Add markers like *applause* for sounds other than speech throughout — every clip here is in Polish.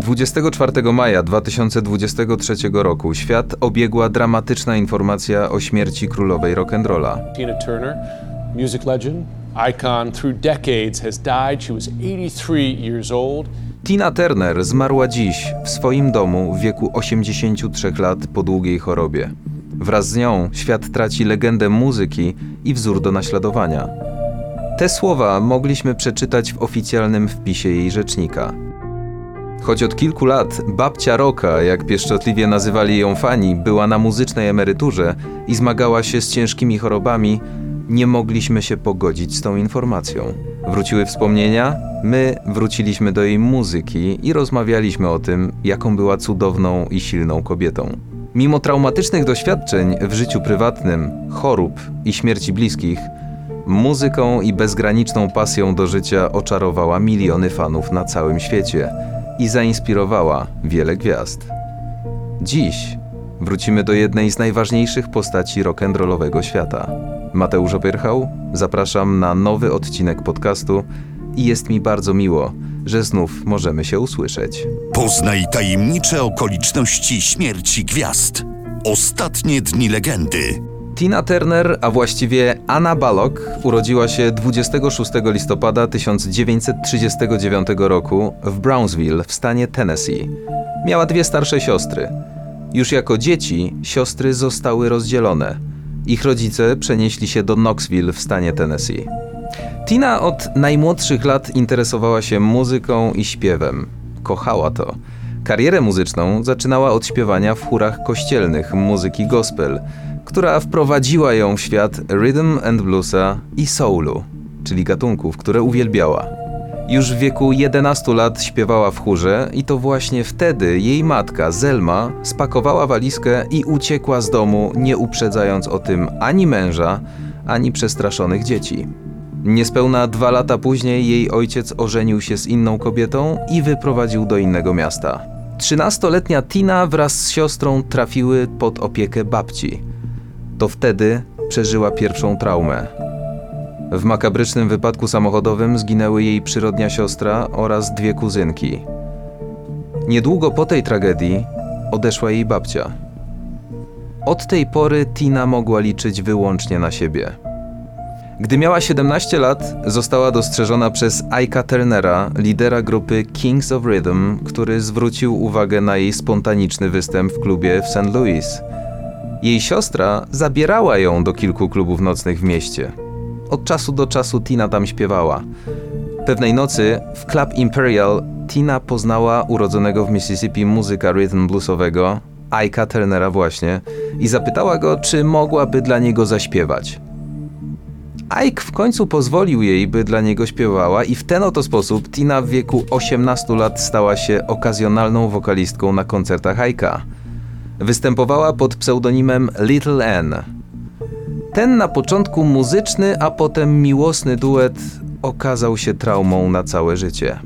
24 maja 2023 roku świat obiegła dramatyczna informacja o śmierci królowej rock'n'rolla. Tina Turner, music legend, icon through decades, has died. She was 83 years old. Tina Turner zmarła dziś w swoim domu w wieku 83 lat po długiej chorobie. Wraz z nią świat traci legendę muzyki i wzór do naśladowania. Te słowa mogliśmy przeczytać w oficjalnym wpisie jej rzecznika. Choć od kilku lat babcia Roka, jak pieszczotliwie nazywali ją fani, była na muzycznej emeryturze i zmagała się z ciężkimi chorobami, nie mogliśmy się pogodzić z tą informacją. Wróciły wspomnienia, my wróciliśmy do jej muzyki i rozmawialiśmy o tym, jaką była cudowną i silną kobietą. Mimo traumatycznych doświadczeń w życiu prywatnym, chorób i śmierci bliskich, muzyką i bezgraniczną pasją do życia oczarowała miliony fanów na całym świecie i zainspirowała wiele gwiazd. Dziś wrócimy do jednej z najważniejszych postaci rock'n'rollowego świata. Mateusz Opyrchał, zapraszam na nowy odcinek podcastu i jest mi bardzo miło, że znów możemy się usłyszeć. Poznaj tajemnicze okoliczności śmierci gwiazd. Ostatnie dni legendy. Tina Turner, a właściwie Anna Balog, urodziła się 26 listopada 1939 roku w Brownsville w stanie Tennessee. Miała dwie starsze siostry. Już jako dzieci siostry zostały rozdzielone. Ich rodzice przenieśli się do Knoxville w stanie Tennessee. Tina od najmłodszych lat interesowała się muzyką i śpiewem. Kochała to. Karierę muzyczną zaczynała od śpiewania w chórach kościelnych muzyki gospel, która wprowadziła ją w świat rhythm and bluesa i soulu, czyli gatunków, które uwielbiała. Już w wieku 11 lat śpiewała w chórze i to właśnie wtedy jej matka, Zelma, spakowała walizkę i uciekła z domu, nie uprzedzając o tym ani męża, ani przestraszonych dzieci. Niespełna dwa lata później jej ojciec ożenił się z inną kobietą i wyprowadził do innego miasta. Trzynastoletnia Tina wraz z siostrą trafiły pod opiekę babci. To wtedy przeżyła pierwszą traumę. W makabrycznym wypadku samochodowym zginęły jej przyrodnia siostra oraz dwie kuzynki. Niedługo po tej tragedii odeszła jej babcia. Od tej pory Tina mogła liczyć wyłącznie na siebie. Gdy miała 17 lat, została dostrzeżona przez Ike'a Turnera, lidera grupy Kings of Rhythm, który zwrócił uwagę na jej spontaniczny występ w klubie w St. Louis. Jej siostra zabierała ją do kilku klubów nocnych w mieście. Od czasu do czasu Tina tam śpiewała. Pewnej nocy w Club Imperial Tina poznała urodzonego w Mississippi muzyka rhythm bluesowego, Ike'a Turnera właśnie, i zapytała go, czy mogłaby dla niego zaśpiewać. Ike w końcu pozwolił jej, by dla niego śpiewała i w ten oto sposób Tina w wieku 18 lat stała się okazjonalną wokalistką na koncertach Ike'a. Występowała pod pseudonimem Little N. Ten na początku muzyczny, a potem miłosny duet okazał się traumą na całe życie.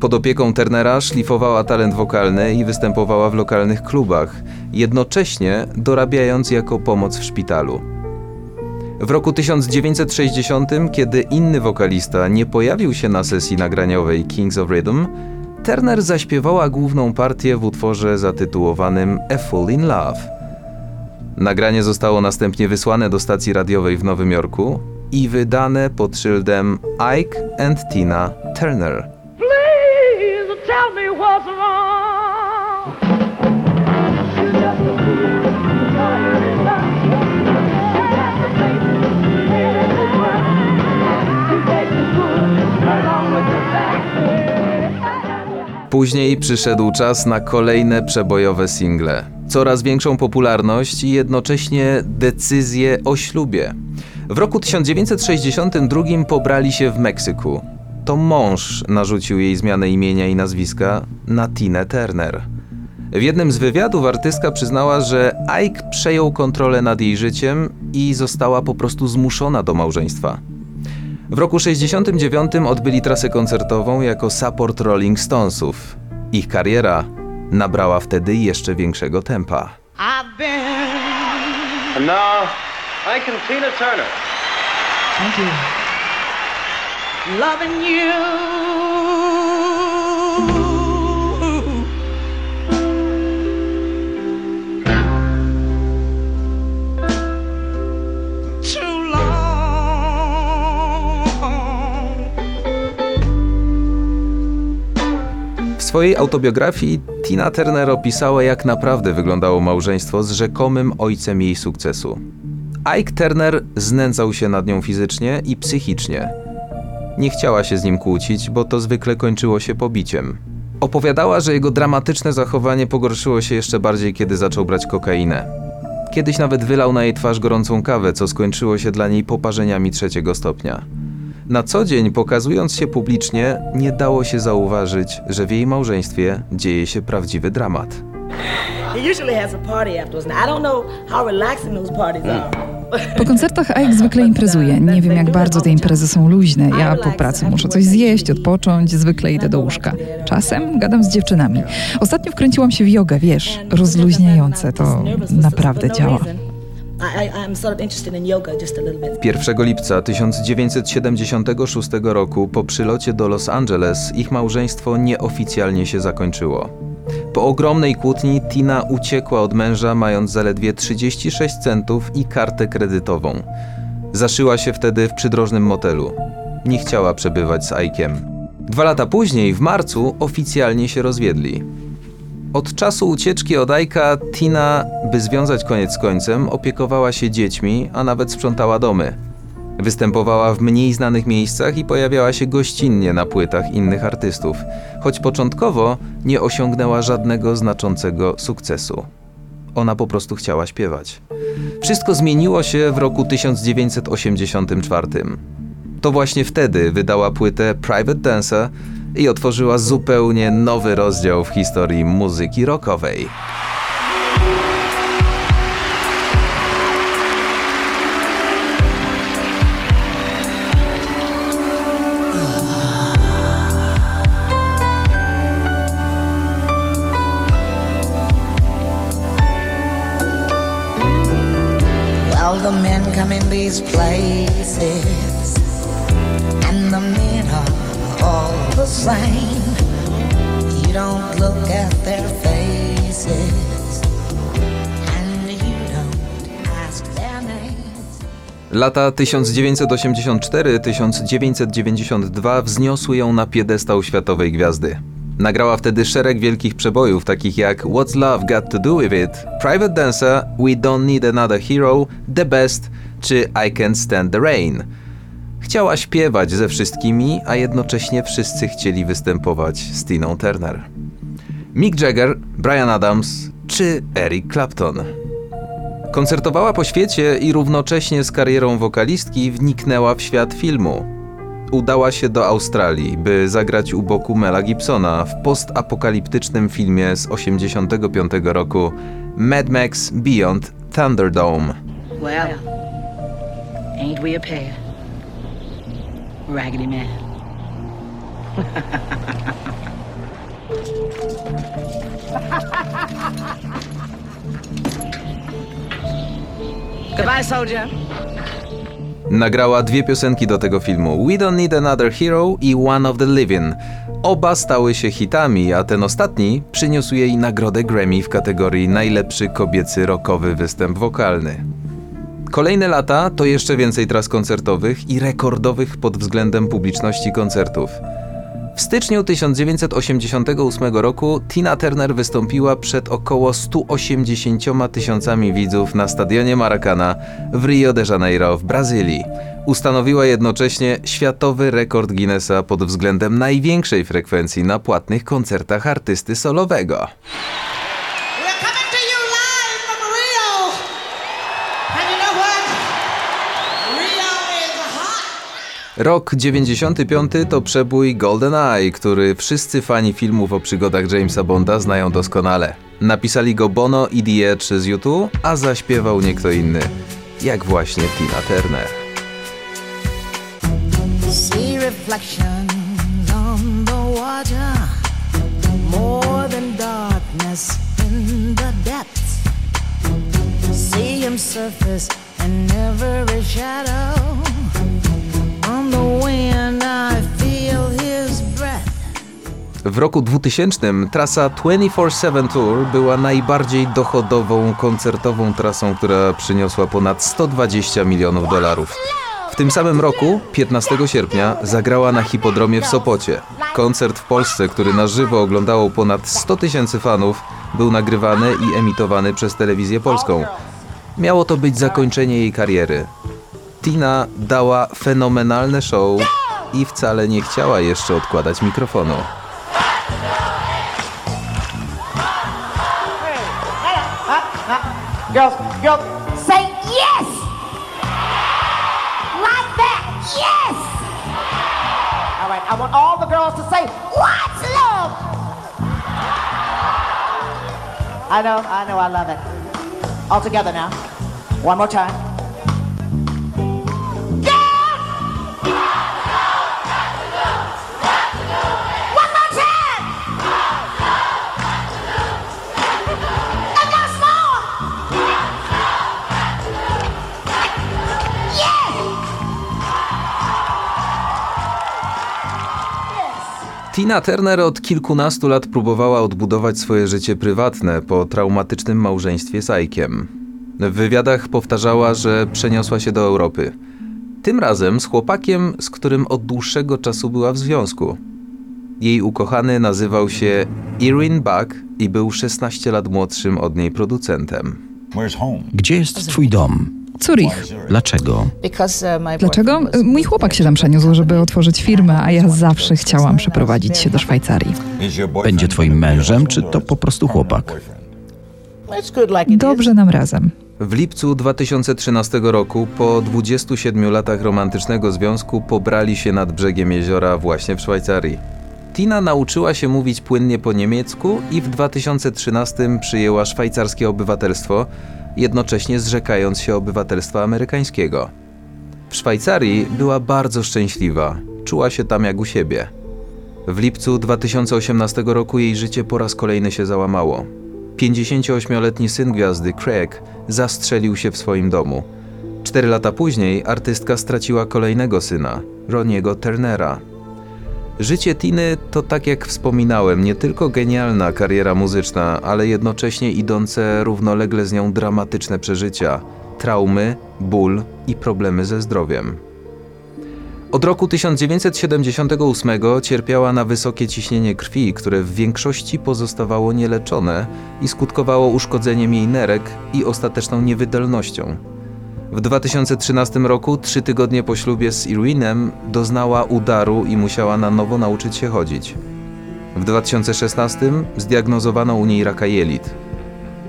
Pod opieką Turnera szlifowała talent wokalny i występowała w lokalnych klubach, jednocześnie dorabiając jako pomoc w szpitalu. W roku 1960, kiedy inny wokalista nie pojawił się na sesji nagraniowej Kings of Rhythm, Turner zaśpiewała główną partię w utworze zatytułowanym A Fool in Love. Nagranie zostało następnie wysłane do stacji radiowej w Nowym Jorku i wydane pod szyldem Ike and Tina Turner. Później przyszedł czas na kolejne przebojowe single. Coraz większą popularność i jednocześnie decyzję o ślubie. W roku 1962 pobrali się w Meksyku. To mąż narzucił jej zmianę imienia i nazwiska na Tinę Turner. W jednym z wywiadów artystka przyznała, że Ike przejął kontrolę nad jej życiem i została po prostu zmuszona do małżeństwa. W roku 69 odbyli trasę koncertową jako support Rolling Stonesów. Ich kariera nabrała wtedy jeszcze większego tempa. I've been And now, Ike and Tina Turner. loving you W swojej autobiografii Tina Turner opisała, jak naprawdę wyglądało małżeństwo z rzekomym ojcem jej sukcesu. Ike Turner znęcał się nad nią fizycznie i psychicznie. Nie chciała się z nim kłócić, bo to zwykle kończyło się pobiciem. Opowiadała, że jego dramatyczne zachowanie pogorszyło się jeszcze bardziej, kiedy zaczął brać kokainę. Kiedyś nawet wylał na jej twarz gorącą kawę, co skończyło się dla niej poparzeniami trzeciego stopnia. Na co dzień, pokazując się publicznie, nie dało się zauważyć, że w jej małżeństwie dzieje się prawdziwy dramat. Are. Po koncertach Ike zwykle imprezuje. Nie wiem, jak bardzo te imprezy są luźne. Ja po pracy muszę coś zjeść, odpocząć, zwykle idę do łóżka. Czasem gadam z dziewczynami. Ostatnio wkręciłam się w jogę, wiesz, rozluźniające. To naprawdę działa. I, I, I'm sort of interested in yoga just a little bit. 1 lipca 1976 roku po przylocie do Los Angeles ich małżeństwo nieoficjalnie się zakończyło. Po ogromnej kłótni Tina uciekła od męża mając zaledwie 36 centów i kartę kredytową. Zaszyła się wtedy w przydrożnym motelu. Nie chciała przebywać z Ike'em. Dwa lata później, w marcu, oficjalnie się rozwiedli. Od czasu ucieczki od Ajka, Tina, by związać koniec z końcem, opiekowała się dziećmi, a nawet sprzątała domy. Występowała w mniej znanych miejscach i pojawiała się gościnnie na płytach innych artystów, choć początkowo nie osiągnęła żadnego znaczącego sukcesu. Ona po prostu chciała śpiewać. Wszystko zmieniło się w roku 1984. To właśnie wtedy wydała płytę Private Dancer i otworzyła zupełnie nowy rozdział w historii muzyki rockowej. These places, and the men are all the same. You don't look at their faces, and you don't ask their names. Lata 1984-1992 wzniosły ją na piedestał światowej gwiazdy. Nagrała wtedy szereg wielkich przebojów, takich jak What's Love Got to Do With It, Private Dancer, We Don't Need Another Hero, The Best czy I Can't Stand the Rain. Chciała śpiewać ze wszystkimi, a jednocześnie wszyscy chcieli występować z Tiną Turner. Mick Jagger, Brian Adams czy Eric Clapton. Koncertowała po świecie i równocześnie z karierą wokalistki wniknęła w świat filmu. Udała się do Australii, by zagrać u boku Mela Gibsona w postapokaliptycznym filmie z 1985 roku Mad Max Beyond Thunderdome. Well, ain't we a pair? Raggedy Man. *laughs* Goodbye, soldier. Nagrała dwie piosenki do tego filmu: We Don't Need Another Hero i One of the Living. Oba stały się hitami, a ten ostatni przyniósł jej nagrodę Grammy w kategorii najlepszy kobiecy rockowy występ wokalny. Kolejne lata to jeszcze więcej tras koncertowych i rekordowych pod względem publiczności koncertów. W styczniu 1988 roku Tina Turner wystąpiła przed około 180 tysiącami widzów na stadionie Maracana w Rio de Janeiro w Brazylii. Ustanowiła jednocześnie światowy rekord Guinnessa pod względem największej frekwencji na płatnych koncertach artysty solowego. We're coming to you live from Rio. And you know what? Rio is hot. Rok 95 to przebój GoldenEye, który wszyscy fani filmów o przygodach Jamesa Bonda znają doskonale. Napisali go Bono i The Edge z U2, a zaśpiewał nie kto inny, jak właśnie Tina Turner. See reflections on the water, more than darkness in the depths. See him surface in every shadow. W roku 2000 trasa 24-7 Tour była najbardziej dochodową koncertową trasą, która przyniosła ponad 120 milionów dolarów. W tym samym roku, 15 sierpnia, zagrała na hipodromie w Sopocie. Koncert w Polsce, który na żywo oglądało ponad 100 tysięcy fanów, był nagrywany i emitowany przez telewizję polską. Miało to być zakończenie jej kariery. Tina dała fenomenalne show i wcale nie chciała jeszcze odkładać mikrofonu. Girls, girls, say yes! Like that, yes! All right, I want all the girls to say, What's love? I know, I know, I love it. All together now. One more time. Tina Turner od kilkunastu lat próbowała odbudować swoje życie prywatne po traumatycznym małżeństwie z Ike'em. W wywiadach powtarzała, że przeniosła się do Europy. Tym razem z chłopakiem, z którym od dłuższego czasu była w związku. Jej ukochany nazywał się Irwin Buck i był 16 lat młodszym od niej producentem. Gdzie jest twój dom? Zurich. Dlaczego? Dlaczego? Mój chłopak się tam przeniósł, żeby otworzyć firmę, a ja zawsze chciałam przeprowadzić się do Szwajcarii. Będzie twoim mężem, czy to po prostu chłopak? Dobrze nam razem. W lipcu 2013 roku, po 27 latach romantycznego związku, pobrali się nad brzegiem jeziora właśnie w Szwajcarii. Tina nauczyła się mówić płynnie po niemiecku i w 2013 przyjęła szwajcarskie obywatelstwo, jednocześnie zrzekając się obywatelstwa amerykańskiego. W Szwajcarii była bardzo szczęśliwa, czuła się tam jak u siebie. W lipcu 2018 roku jej życie po raz kolejny się załamało. 58-letni syn gwiazdy, Craig, zastrzelił się w swoim domu. Cztery lata później artystka straciła kolejnego syna, Roniego Turnera. Życie Tiny to, tak jak wspominałem, nie tylko genialna kariera muzyczna, ale jednocześnie idące równolegle z nią dramatyczne przeżycia, traumy, ból i problemy ze zdrowiem. Od roku 1978 cierpiała na wysokie ciśnienie krwi, które w większości pozostawało nieleczone i skutkowało uszkodzeniem jej nerek i ostateczną niewydolnością. W 2013 roku, trzy tygodnie po ślubie z Irwinem, doznała udaru i musiała na nowo nauczyć się chodzić. W 2016 zdiagnozowano u niej raka jelit.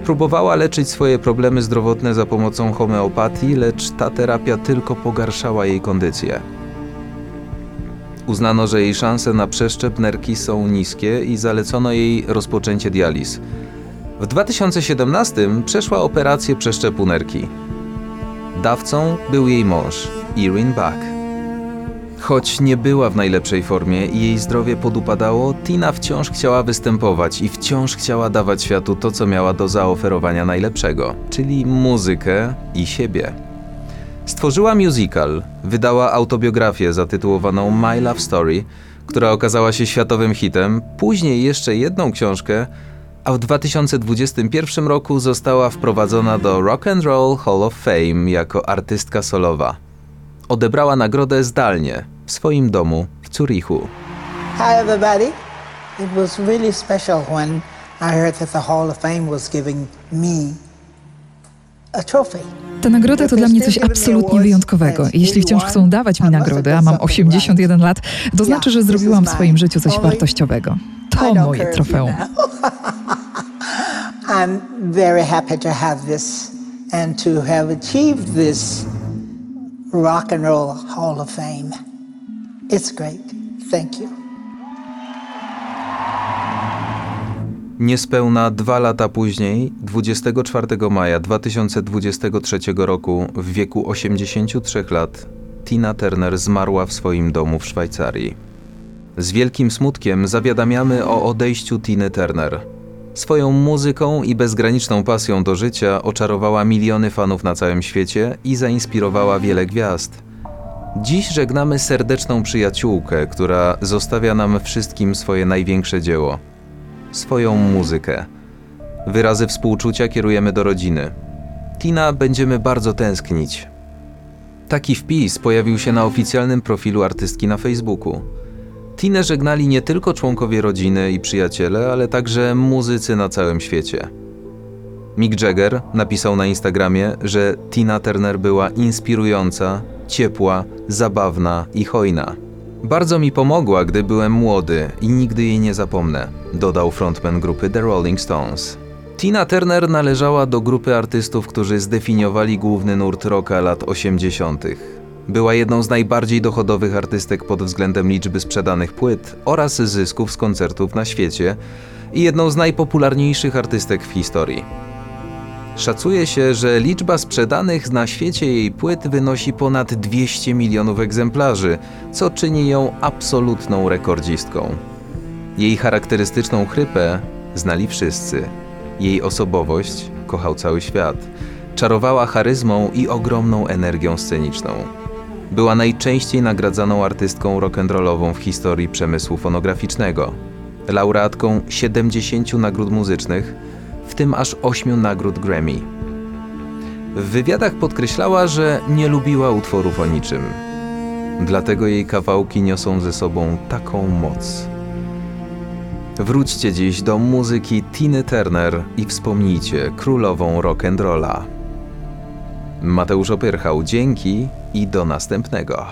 Próbowała leczyć swoje problemy zdrowotne za pomocą homeopatii, lecz ta terapia tylko pogarszała jej kondycję. Uznano, że jej szanse na przeszczep nerki są niskie i zalecono jej rozpoczęcie dializ. W 2017 przeszła operację przeszczepu nerki. Dawcą był jej mąż, Irwin Buck. Choć nie była w najlepszej formie i jej zdrowie podupadało, Tina wciąż chciała występować i wciąż chciała dawać światu to, co miała do zaoferowania najlepszego, czyli muzykę i siebie. Stworzyła musical, wydała autobiografię zatytułowaną My Love Story, która okazała się światowym hitem, później jeszcze jedną książkę, a w 2021 roku została wprowadzona do Rock and Roll Hall of Fame jako artystka solowa. Odebrała nagrodę zdalnie w swoim domu w Zurichu. Hi, everybody. It was really special when I heard that the Hall of Fame was giving me a trophy. Ta nagroda to dla mnie coś absolutnie wyjątkowego. Jeśli wciąż chcą dawać mi nagrodę, a mam 81 lat, to znaczy, że zrobiłam w swoim życiu coś wartościowego. To moje trofeum. I'm very happy to have this and to have achieved this Rock and Roll Hall of Fame. It's great. Thank you. Niespełna dwa lata później, 24 maja 2023 roku, w wieku 83 lat, Tina Turner zmarła w swoim domu w Szwajcarii. Z wielkim smutkiem zawiadamiamy o odejściu Tiny Turner. Swoją muzyką i bezgraniczną pasją do życia oczarowała miliony fanów na całym świecie i zainspirowała wiele gwiazd. Dziś żegnamy serdeczną przyjaciółkę, która zostawia nam wszystkim swoje największe dzieło swoją muzykę. Wyrazy współczucia kierujemy do rodziny. Tina będziemy bardzo tęsknić. Taki wpis pojawił się na oficjalnym profilu artystki na Facebooku. Tinę żegnali nie tylko członkowie rodziny i przyjaciele, ale także muzycy na całym świecie. Mick Jagger napisał na Instagramie, że Tina Turner była inspirująca, ciepła, zabawna i hojna. Bardzo mi pomogła, gdy byłem młody i nigdy jej nie zapomnę, dodał frontman grupy The Rolling Stones. Tina Turner należała do grupy artystów, którzy zdefiniowali główny nurt rocka lat 80. Była jedną z najbardziej dochodowych artystek pod względem liczby sprzedanych płyt oraz zysków z koncertów na świecie i jedną z najpopularniejszych artystek w historii. Szacuje się, że liczba sprzedanych na świecie jej płyt wynosi ponad 200 milionów egzemplarzy, co czyni ją absolutną rekordzistką. Jej charakterystyczną chrypę znali wszyscy. Jej osobowość kochał cały świat. Czarowała charyzmą i ogromną energią sceniczną. Była najczęściej nagradzaną artystką rock'n'rollową w historii przemysłu fonograficznego. Laureatką 70 nagród muzycznych, w tym aż 8 nagród Grammy. W wywiadach podkreślała, że nie lubiła utworów o niczym. Dlatego jej kawałki niosą ze sobą taką moc. Wróćcie dziś do muzyki Tiny Turner i wspomnijcie królową rock'n'rolla. Mateusz Opyrchał, dzięki i do następnego.